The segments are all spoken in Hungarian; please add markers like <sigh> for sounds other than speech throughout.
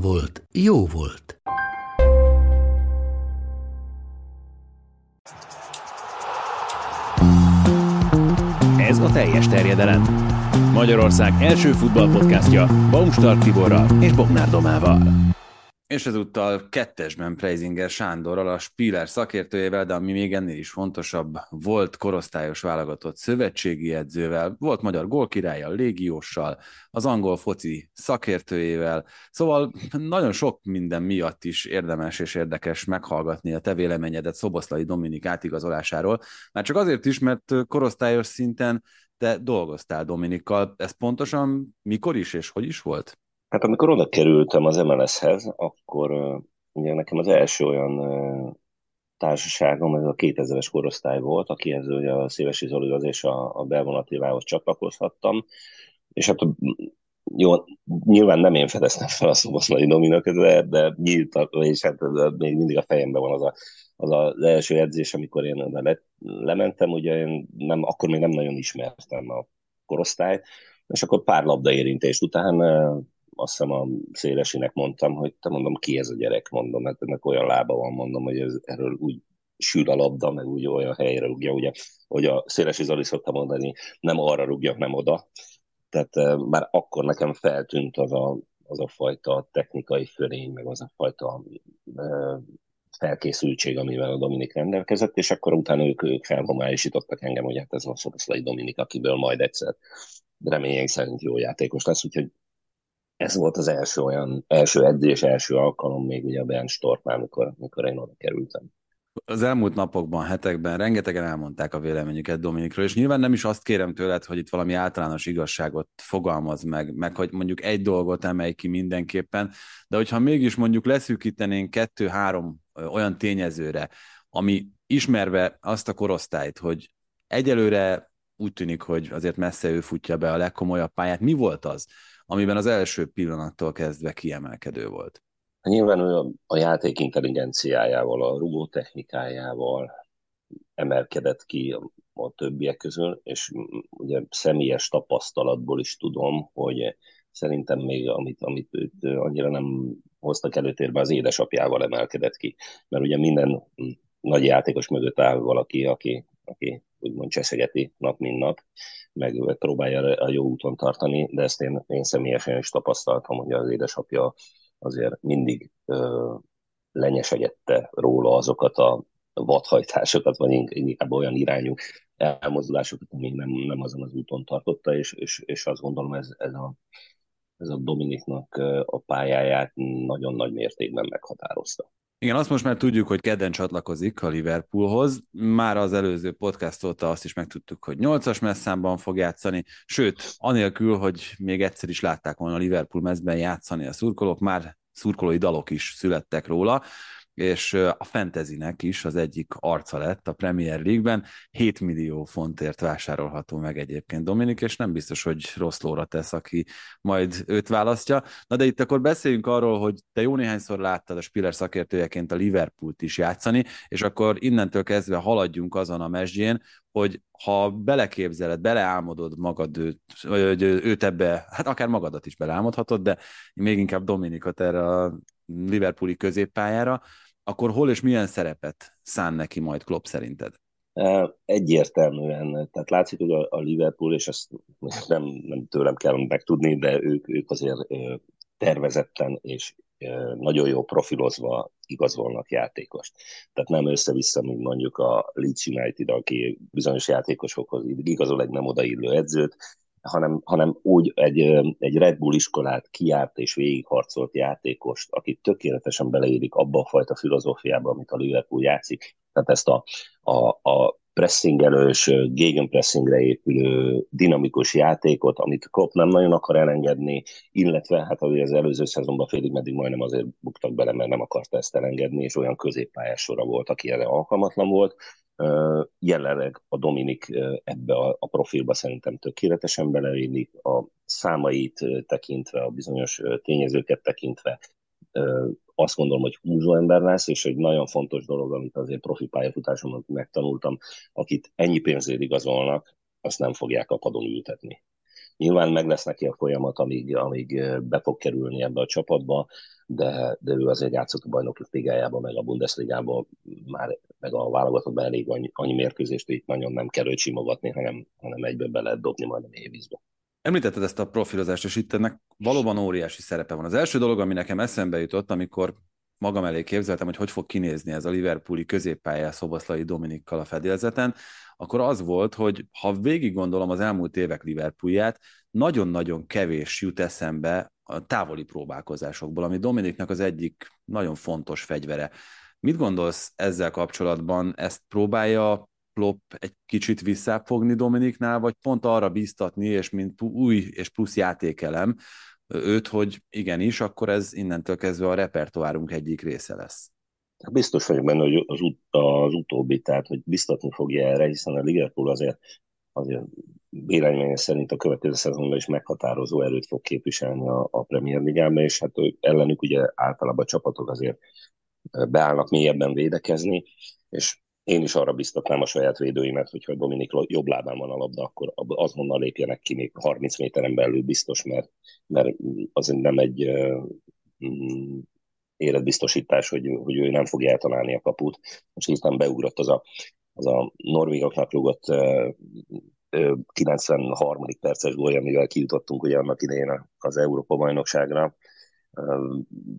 volt, jó volt. Ez a teljes terjedelem. Magyarország első futballpodcastja Baumstark Tiborral és Bognár Domával. És ezúttal kettesben Preisinger Sándorral, a Spiller szakértőjével, de ami még ennél is fontosabb, volt korosztályos válogatott szövetségi edzővel, volt magyar gólkirálya, légióssal, az angol foci szakértőjével, szóval nagyon sok minden miatt is érdemes és érdekes meghallgatni a te véleményedet Szoboszlai Dominik átigazolásáról, már csak azért is, mert korosztályos szinten te dolgoztál Dominikkal, ez pontosan mikor is és hogy is volt? Hát amikor oda kerültem az MLS-hez, akkor uh, ugye nekem az első olyan társaságom, ez a 2000-es korosztály volt, akihez ugye a Szévesi Zolihoz és a, a Belvonativához csatlakozhattam, és hát jó, nyilván nem én fedeztem fel a szoboszlai dominakat, de, de nyílt, és hát még mindig a fejemben van az a, az, az első edzés, amikor én le, lementem, ugye én nem, akkor még nem nagyon ismertem a korosztályt, és akkor pár labda érintést után azt hiszem a szélesinek mondtam, hogy te mondom, ki ez a gyerek, mondom, mert ennek olyan lába van, mondom, hogy ez, erről úgy sül a labda, meg úgy olyan helyre rúgja, ugye, hogy a szélesi Zoli szokta mondani, nem arra rúgja, nem oda. Tehát uh, már akkor nekem feltűnt az a, az a fajta technikai fölény, meg az a fajta uh, felkészültség, amivel a Dominik rendelkezett, és akkor utána ők, ők felhomályosítottak engem, hogy hát ez a Szoboszlai Dominik, akiből majd egyszer reményeink szerint jó játékos lesz, úgyhogy ez volt az első olyan, első edzés, első alkalom még ugye a Bernd Stortnál, amikor, amikor én oda kerültem. Az elmúlt napokban, hetekben rengetegen elmondták a véleményüket Dominikről, és nyilván nem is azt kérem tőled, hogy itt valami általános igazságot fogalmaz meg, meg hogy mondjuk egy dolgot emelj ki mindenképpen, de hogyha mégis mondjuk leszűkítenénk kettő-három olyan tényezőre, ami ismerve azt a korosztályt, hogy egyelőre úgy tűnik, hogy azért messze ő futja be a legkomolyabb pályát, mi volt az, amiben az első pillanattól kezdve kiemelkedő volt? Nyilván ő a, a játék intelligenciájával, a rugó technikájával emelkedett ki a, többiek közül, és ugye személyes tapasztalatból is tudom, hogy szerintem még amit, amit őt annyira nem hoztak előtérbe, az édesapjával emelkedett ki. Mert ugye minden nagy játékos mögött áll valaki, aki, aki úgymond cseszegeti nap, mint nap, meg próbálja a jó úton tartani, de ezt én, én személyesen is tapasztaltam, hogy az édesapja azért mindig ö, lenyesegette róla azokat a vadhajtásokat, vagy inkább olyan irányú elmozdulásokat, ami nem, nem azon az úton tartotta, és, és, és azt gondolom ez, ez, a, ez a Dominiknak a pályáját nagyon nagy mértékben meghatározta. Igen, azt most már tudjuk, hogy kedden csatlakozik a Liverpoolhoz. Már az előző podcast óta azt is megtudtuk, hogy 8-as messzámban fog játszani, sőt, anélkül, hogy még egyszer is látták volna a Liverpool mezben játszani a szurkolók, már szurkolói dalok is születtek róla és a fantasynek is az egyik arca lett a Premier League-ben. 7 millió fontért vásárolható meg egyébként Dominik, és nem biztos, hogy rossz lóra tesz, aki majd őt választja. Na de itt akkor beszéljünk arról, hogy te jó néhányszor láttad a Spiller szakértőjeként a Liverpoolt is játszani, és akkor innentől kezdve haladjunk azon a mesdjén, hogy ha beleképzeled, beleálmodod magad őt, vagy őt ebbe, hát akár magadat is beleálmodhatod, de még inkább Dominikot erre a Liverpooli középpályára, akkor hol és milyen szerepet szán neki majd Klopp szerinted? Egyértelműen, tehát látszik, hogy a Liverpool, és ezt nem, nem tőlem kell megtudni, de ők, ők azért tervezetten és nagyon jó profilozva igazolnak játékost. Tehát nem össze-vissza, mint mondjuk a Leeds United, aki bizonyos játékosokhoz igazol egy nem odaillő edzőt, hanem, hanem úgy egy, egy Red Bull iskolát kiárt és végigharcolt játékost, aki tökéletesen beleérik abba a fajta filozófiába, amit a Liverpool játszik. Tehát ezt a, a, a pressingelős, gegenpressingre épülő dinamikus játékot, amit Klopp nem nagyon akar elengedni, illetve hát az előző szezonban félig meddig majdnem azért buktak bele, mert nem akarta ezt elengedni, és olyan középpályás sora volt, aki erre alkalmatlan volt. Jelenleg a Dominik ebbe a, a profilba szerintem tökéletesen beleillik, a számait tekintve, a bizonyos tényezőket tekintve azt gondolom, hogy húzó ember lesz, és egy nagyon fontos dolog, amit azért profi pályafutásomban megtanultam, akit ennyi pénzért igazolnak, azt nem fogják a padon ültetni. Nyilván meg lesz neki a folyamat, amíg, amíg be fog kerülni ebbe a csapatba, de, de ő azért játszott a bajnokok ligájában, meg a Bundesligában, már meg a válogatottban elég annyi, annyi mérkőzést, itt nagyon nem kell őt simogatni, hanem, hanem egybe be lehet dobni majd a mélyvízbe. Említetted ezt a profilozást, és itt ennek valóban óriási szerepe van. Az első dolog, ami nekem eszembe jutott, amikor magam elé képzeltem, hogy hogy fog kinézni ez a Liverpooli középpályás Szoboszlai Dominikkal a fedélzeten, akkor az volt, hogy ha végig gondolom az elmúlt évek Liverpoolját, nagyon-nagyon kevés jut eszembe a távoli próbálkozásokból, ami Dominiknak az egyik nagyon fontos fegyvere. Mit gondolsz ezzel kapcsolatban? Ezt próbálja Klopp egy kicsit visszafogni Dominiknál, vagy pont arra bíztatni, és mint új és plusz játékelem őt, hogy igenis, akkor ez innentől kezdve a repertoárunk egyik része lesz. Biztos vagyok benne, hogy az, ut- az utóbbi, tehát hogy biztatni fogja erre, hiszen a Liverpool azért, azért véleményem szerint a következő szezonban is meghatározó erőt fog képviselni a, a Premier Ligában, és hát ellenük ugye általában a csapatok azért beállnak mélyebben védekezni, és én is arra biztatnám a saját védőimet, hogyha Dominik jobb lábán van a labda, akkor azonnal lépjenek ki még 30 méteren belül biztos, mert, mert az nem egy uh, életbiztosítás, hogy, hogy ő nem fogja eltalálni a kaput. Most hirtelen beugrott az a, az a norvégoknak rúgott uh, 93. perces gólja, amivel kijutottunk ugye annak idején az Európa-bajnokságra.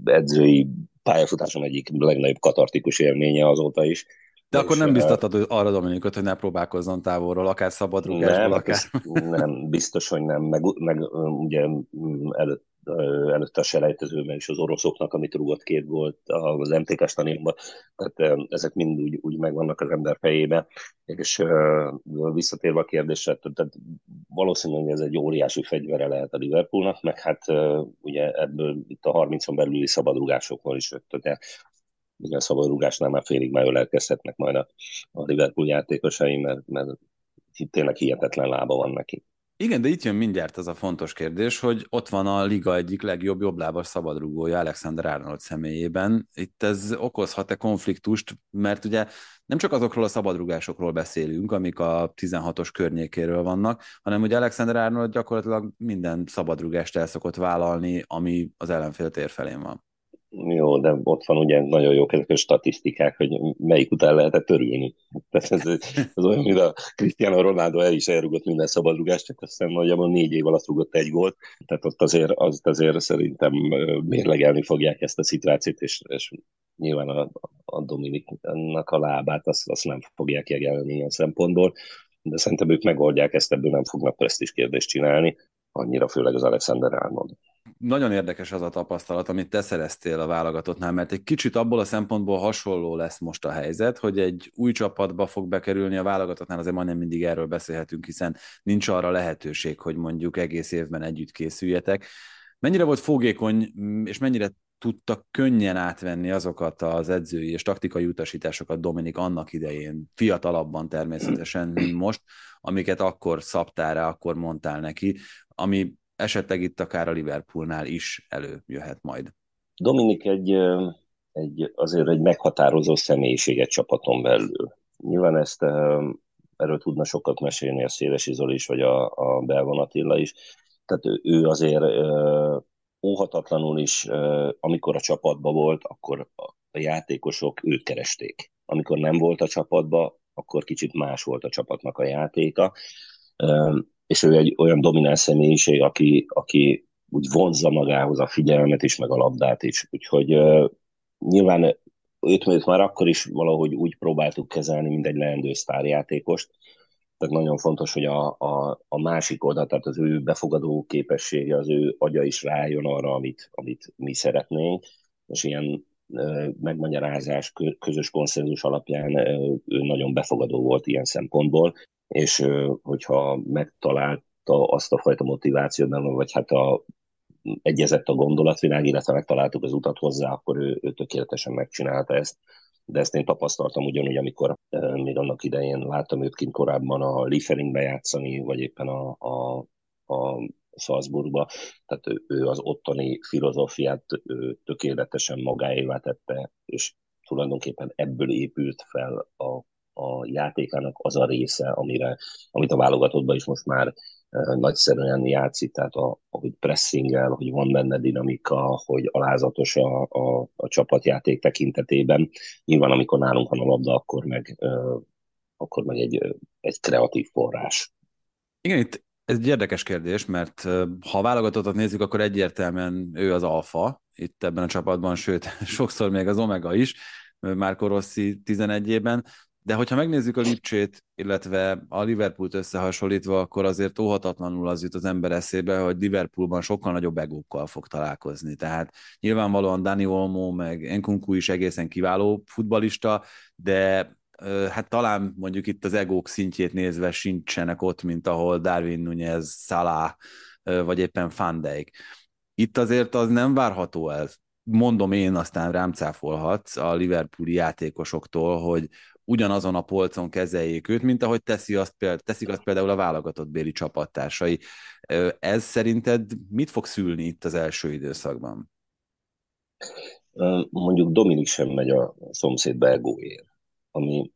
Edzői pályafutásom egyik legnagyobb katartikus élménye azóta is de akkor nem biztatod arra Dominikot, hogy ne próbálkozzon távolról, akár szabadrúgásból, nem, akár... Nem, biztos, hogy nem. Meg, meg ugye előtt, előtte a selejtezőben is az oroszoknak, amit rúgott két volt az MTK stadionban, tehát ezek mind úgy, úgy megvannak az ember fejébe, és visszatérve a kérdésre, tehát valószínűleg ez egy óriási fegyvere lehet a Liverpoolnak, meg hát ugye ebből itt a 30-on belüli szabadrugásokból is jött, tehát igen, szabadrugásnál már félig már ölelkezhetnek majd a, a Liverpool játékosai, mert, mert tényleg hihetetlen lába van neki. Igen, de itt jön mindjárt az a fontos kérdés, hogy ott van a liga egyik legjobb jobblábas szabadrugója Alexander Arnold személyében. Itt ez okozhat-e konfliktust, mert ugye nem csak azokról a szabadrugásokról beszélünk, amik a 16-os környékéről vannak, hanem ugye Alexander Arnold gyakorlatilag minden szabadrugást el szokott vállalni, ami az ellenfél tér felén van. Jó, de ott van ugye nagyon jó ezek a statisztikák, hogy melyik után lehetett törülni. Tehát ez, ez olyan, mint a Cristiano Ronaldo el is elrugott minden szabadrugást, csak aztán nagyjából négy év alatt rugott egy gólt. Tehát ott azért, az azért szerintem mérlegelni fogják ezt a szituációt, és, és nyilván a, a Dominiknak a lábát azt, azt nem fogják jegelni ilyen szempontból, de szerintem ők megoldják ezt, ebből nem fognak presztis kérdést csinálni, annyira főleg az Alexander Arnold nagyon érdekes az a tapasztalat, amit te szereztél a válogatottnál, mert egy kicsit abból a szempontból hasonló lesz most a helyzet, hogy egy új csapatba fog bekerülni a válogatottnál, azért majdnem mindig erről beszélhetünk, hiszen nincs arra lehetőség, hogy mondjuk egész évben együtt készüljetek. Mennyire volt fogékony, és mennyire tudta könnyen átvenni azokat az edzői és taktikai utasításokat Dominik annak idején, fiatalabban természetesen, mint most, amiket akkor szabtál rá, akkor mondtál neki, ami esetleg itt akár a Liverpoolnál is előjöhet majd. Dominik egy, egy azért egy meghatározó személyiséget csapaton belül. Nyilván ezt erről tudna sokat mesélni a Szélesi Zoli is, vagy a, a Belvan Attila is. Tehát ő, ő azért óhatatlanul is, amikor a csapatban volt, akkor a játékosok őt keresték. Amikor nem volt a csapatban, akkor kicsit más volt a csapatnak a játéka és ő egy olyan domináns személyiség, aki, aki úgy vonzza magához a figyelmet is, meg a labdát is. Úgyhogy uh, nyilván őt már akkor is valahogy úgy próbáltuk kezelni, mint egy leendő sztárjátékost. Tehát nagyon fontos, hogy a, a, a másik oldal, tehát az ő befogadó képessége, az ő agya is rájön arra, amit, amit mi szeretnénk. És ilyen megmagyarázás, közös konszenzus alapján ő nagyon befogadó volt ilyen szempontból, és hogyha megtalálta azt a fajta motivációt, vagy hát a, egyezett a gondolatvilág, illetve megtaláltuk az utat hozzá, akkor ő, ő tökéletesen megcsinálta ezt. De ezt én tapasztaltam ugyanúgy, amikor e, még annak idején láttam őt kint korábban a Lieferingbe játszani, vagy éppen a, a, a Salzburgba, tehát ő, ő az ottani filozófiát tökéletesen magáévá tette, és tulajdonképpen ebből épült fel a, a játékának az a része, amire, amit a válogatottban is most már nagyszerűen játszik, tehát a, ahogy pressingel, hogy van benne dinamika, hogy alázatos a, a, a csapatjáték tekintetében. Nyilván, amikor nálunk van a labda, akkor meg, akkor meg egy, egy kreatív forrás. Igen, itt ez egy érdekes kérdés, mert ha a válogatottat nézzük, akkor egyértelműen ő az alfa itt ebben a csapatban, sőt, <laughs> sokszor még az omega is, Márko Rossi 11-ében, de hogyha megnézzük a Lipcsét, illetve a Liverpoolt összehasonlítva, akkor azért óhatatlanul az jut az ember eszébe, hogy Liverpoolban sokkal nagyobb egókkal fog találkozni. Tehát nyilvánvalóan Dani Olmo meg Enkunku is egészen kiváló futbalista, de hát talán mondjuk itt az egók szintjét nézve sincsenek ott, mint ahol Darwin Nunez, Salah, vagy éppen Van. Itt azért az nem várható el, mondom én, aztán rám cáfolhatsz a Liverpooli játékosoktól, hogy ugyanazon a polcon kezeljék őt, mint ahogy teszi azt, teszik azt például a válogatott béli csapattársai. Ez szerinted mit fog szülni itt az első időszakban? Mondjuk Dominik sem megy a szomszéd belgóért, ami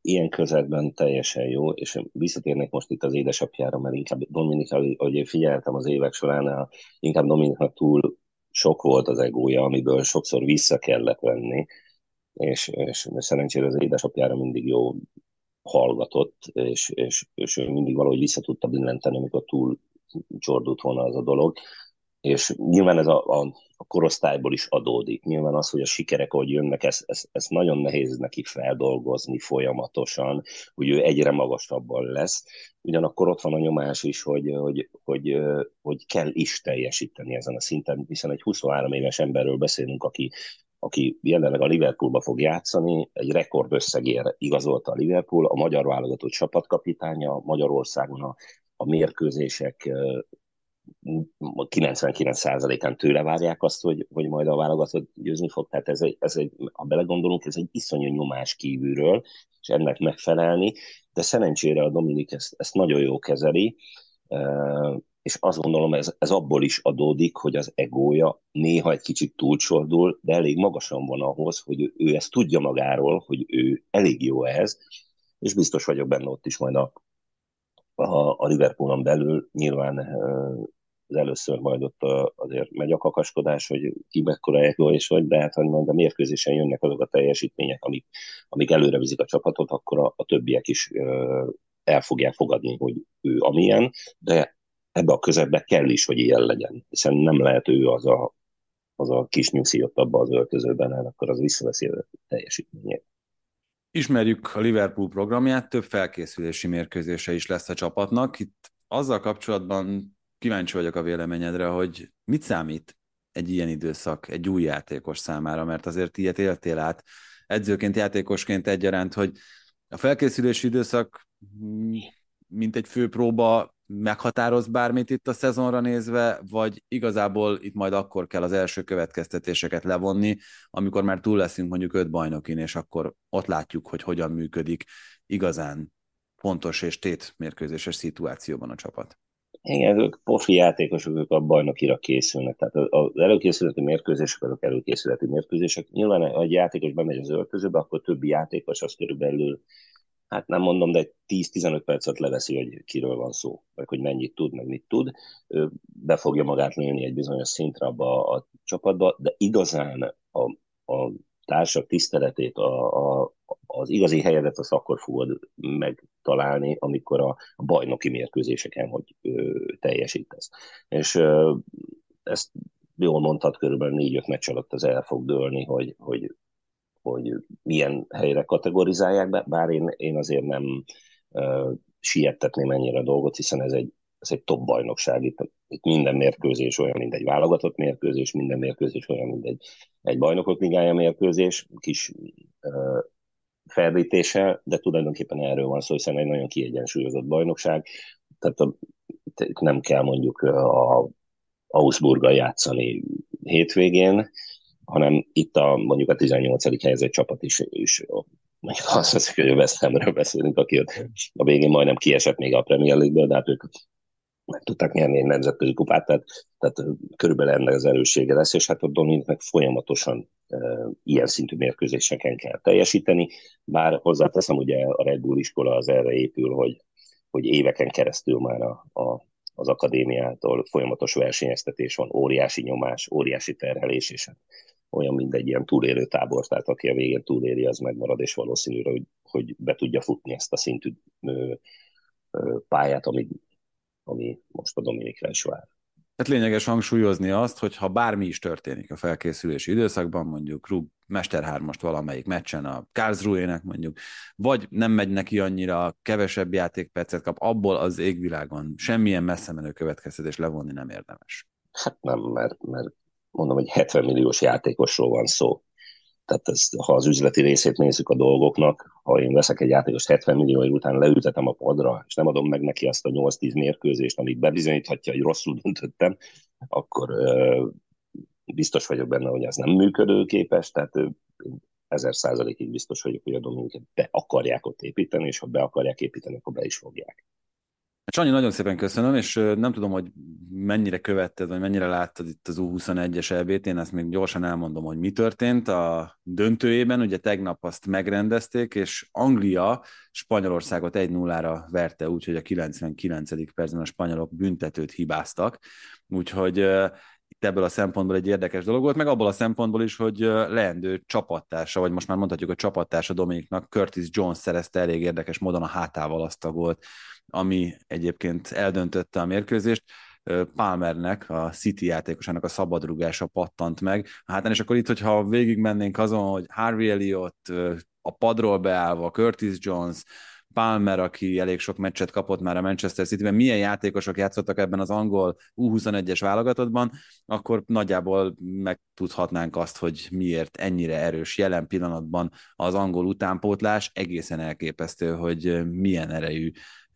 ilyen közelben teljesen jó, és visszatérnek most itt az édesapjára, mert inkább Dominik, ahogy én figyeltem az évek során, inkább Dominiknak túl sok volt az egója, amiből sokszor vissza kellett venni, és, és szerencsére az édesapjára mindig jó hallgatott, és, és, és mindig valahogy vissza tudta billenteni, amikor túl csordult volna az a dolog. És nyilván ez a, a, a korosztályból is adódik. Nyilván az, hogy a sikerek, ahogy jönnek, ez, ez, ez nagyon nehéz neki feldolgozni folyamatosan, hogy ő egyre magasabban lesz. Ugyanakkor ott van a nyomás is, hogy, hogy, hogy, hogy kell is teljesíteni ezen a szinten, hiszen egy 23 éves emberről beszélünk, aki aki jelenleg a Liverpoolba fog játszani, egy rekordösszegér igazolta a Liverpool, a magyar válogatott csapatkapitánya, Magyarországon a, a mérkőzések 99%-án tőle várják azt, hogy, hogy majd a válogatott győzni fog. Tehát ez egy, ez egy, ha belegondolunk, ez egy iszonyú nyomás kívülről, és ennek megfelelni, de szerencsére a Dominik ezt, ezt nagyon jó kezeli, és azt gondolom, ez, ez abból is adódik, hogy az egója néha egy kicsit túlcsordul, de elég magasan van ahhoz, hogy ő, ő ezt tudja magáról, hogy ő elég jó ehhez, és biztos vagyok benne ott is majd a, a, a Liverpoolon belül. Nyilván az először majd ott azért megy a kakaskodás, hogy ki mekkora ego és vagy, de hát ha majd a mérkőzésen jönnek azok a teljesítmények, amik, amik előre vizik a csapatot, akkor a, a többiek is el fogják fogadni, hogy ő amilyen, de ebbe a közegbe kell is, hogy ilyen legyen, hiszen nem lehet ő az a, az a kis nyuszi ott abban az öltözőben, el, akkor az visszaveszi a teljesítményét. Ismerjük a Liverpool programját, több felkészülési mérkőzése is lesz a csapatnak. Itt azzal kapcsolatban kíváncsi vagyok a véleményedre, hogy mit számít egy ilyen időszak egy új játékos számára, mert azért ilyet éltél át edzőként, játékosként egyaránt, hogy a felkészülési időszak mint egy fő próba meghatároz bármit itt a szezonra nézve, vagy igazából itt majd akkor kell az első következtetéseket levonni, amikor már túl leszünk mondjuk öt bajnokin, és akkor ott látjuk, hogy hogyan működik igazán pontos és tét mérkőzéses szituációban a csapat. Igen, ők profi játékosok, ők a bajnokira készülnek. Tehát az előkészületi mérkőzések, azok előkészületi mérkőzések. Nyilván egy játékos bemegy az öltözőbe, akkor többi játékos az körülbelül hát nem mondom, de 10-15 percet leveszi, hogy kiről van szó, vagy hogy mennyit tud, meg mit tud. Ő be fogja magát nőni egy bizonyos szintre abba a, a csapatba, de igazán a, a társak tiszteletét, a, a, az igazi helyedet azt akkor fogod megtalálni, amikor a, a bajnoki mérkőzéseken, hogy ö, teljesítesz. És ö, ezt jól mondtad, körülbelül négy-öt meccs alatt az el fog dőlni, hogy, hogy hogy milyen helyre kategorizálják be, bár én, én azért nem uh, siettetném ennyire a dolgot, hiszen ez egy, ez egy top bajnokság, itt, itt minden mérkőzés olyan, mint egy válogatott mérkőzés, minden mérkőzés olyan, mint egy, egy bajnokok ligája mérkőzés, kis uh, felvítéssel, de tulajdonképpen erről van szó, hiszen egy nagyon kiegyensúlyozott bajnokság, tehát a, nem kell mondjuk a Augsburggal játszani hétvégén, hanem itt a, mondjuk a 18. helyezett csapat is, is mondjuk azt hiszik, hogy a West Hamről beszélünk, aki a végén majdnem kiesett még a Premier League-ből, de hát ők meg tudták nyerni egy nemzetközi kupát, tehát, tehát körülbelül ennek az erőssége lesz, és hát a Dominiknek folyamatosan e, ilyen szintű mérkőzéseken kell teljesíteni, bár hozzáteszem, ugye a Red Bull iskola az erre épül, hogy, hogy éveken keresztül már a, a, az akadémiától folyamatos versenyeztetés van, óriási nyomás, óriási terhelés, és hát olyan, mint egy ilyen túlélő tábor, tehát aki a végén túléli, az megmarad, és valószínűre, hogy, hogy be tudja futni ezt a szintű ö, ö, pályát, ami, ami most a Dominikra is vár. Hát lényeges hangsúlyozni azt, hogy ha bármi is történik a felkészülési időszakban, mondjuk Rug Mester 3-ast valamelyik meccsen a Karlsruhe-nek mondjuk, vagy nem megy neki annyira, kevesebb játékpercet kap, abból az égvilágon semmilyen messze menő következtetés levonni nem érdemes. Hát nem, mert, mert mondom, hogy 70 milliós játékosról van szó. Tehát ez, ha az üzleti részét nézzük a dolgoknak, ha én veszek egy játékost 70 millió év után leültetem a padra, és nem adom meg neki azt a 8-10 mérkőzést, amit bebizonyíthatja, hogy rosszul döntöttem, akkor ö, biztos vagyok benne, hogy ez nem működőképes, tehát ö, ezer százalékig biztos vagyok, hogy a Dominiket be akarják ott építeni, és ha be akarják építeni, akkor be is fogják. Sanyi, nagyon szépen köszönöm, és nem tudom, hogy mennyire követted, vagy mennyire láttad itt az U21-es EB-t, én ezt még gyorsan elmondom, hogy mi történt a döntőjében, ugye tegnap azt megrendezték, és Anglia Spanyolországot 1-0-ra verte, úgyhogy a 99. percben a spanyolok büntetőt hibáztak, úgyhogy ebből a szempontból egy érdekes dolog volt, meg abból a szempontból is, hogy leendő csapattársa, vagy most már mondhatjuk a csapattársa Dominiknak, Curtis Jones szerezte elég érdekes módon a hátával azt a gólt, ami egyébként eldöntötte a mérkőzést. Palmernek, a City játékosának a szabadrugása pattant meg. Hát és akkor itt, hogyha végigmennénk azon, hogy Harvey Elliott a padról beállva, Curtis Jones, Palmer, aki elég sok meccset kapott már a Manchester City-ben, milyen játékosok játszottak ebben az angol U21-es válogatottban, akkor nagyjából megtudhatnánk azt, hogy miért ennyire erős jelen pillanatban az angol utánpótlás. Egészen elképesztő, hogy milyen erejű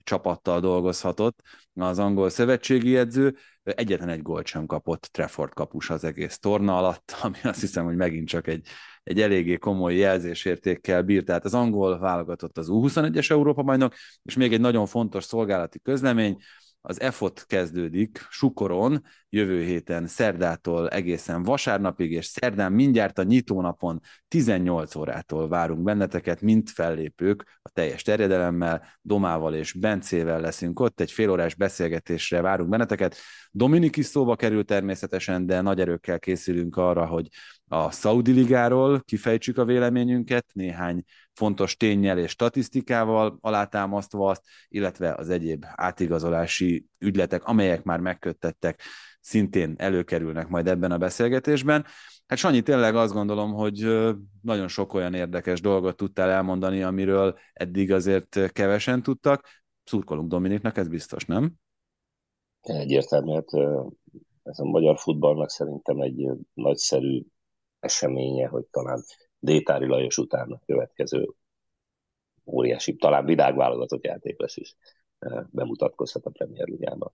csapattal dolgozhatott az angol szövetségi edző, egyetlen egy gólt sem kapott Trefford kapus az egész torna alatt, <laughs> ami azt hiszem, hogy megint csak egy, egy eléggé komoly jelzésértékkel bír. Tehát az angol válogatott az U21-es Európa bajnok, és még egy nagyon fontos szolgálati közlemény, az EFOT kezdődik Sukoron jövő héten szerdától egészen vasárnapig, és szerdán mindjárt a nyitónapon 18 órától várunk benneteket, mint fellépők a teljes terjedelemmel, Domával és Bencével leszünk ott, egy félórás beszélgetésre várunk benneteket. Dominik is szóba kerül természetesen, de nagy erőkkel készülünk arra, hogy a Saudi Ligáról kifejtsük a véleményünket, néhány fontos tényel és statisztikával alátámasztva azt, illetve az egyéb átigazolási ügyletek, amelyek már megköttettek, szintén előkerülnek majd ebben a beszélgetésben. Hát Sanyi, tényleg azt gondolom, hogy nagyon sok olyan érdekes dolgot tudtál elmondani, amiről eddig azért kevesen tudtak. Szurkolunk Dominiknak, ez biztos, nem? Egyértelmű, hát ez a magyar futballnak szerintem egy nagyszerű eseménye, hogy talán Détári Lajos után a következő óriási, talán világválogatott játékos is eh, bemutatkozhat a Premier Ligában.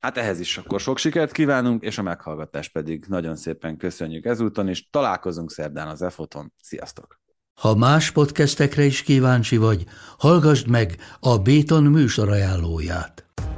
Hát ehhez is akkor sok sikert kívánunk, és a meghallgatást pedig nagyon szépen köszönjük ezúton, és találkozunk szerdán az EFOTon. Sziasztok! Ha más podcastekre is kíváncsi vagy, hallgassd meg a Béton műsor ajánlóját.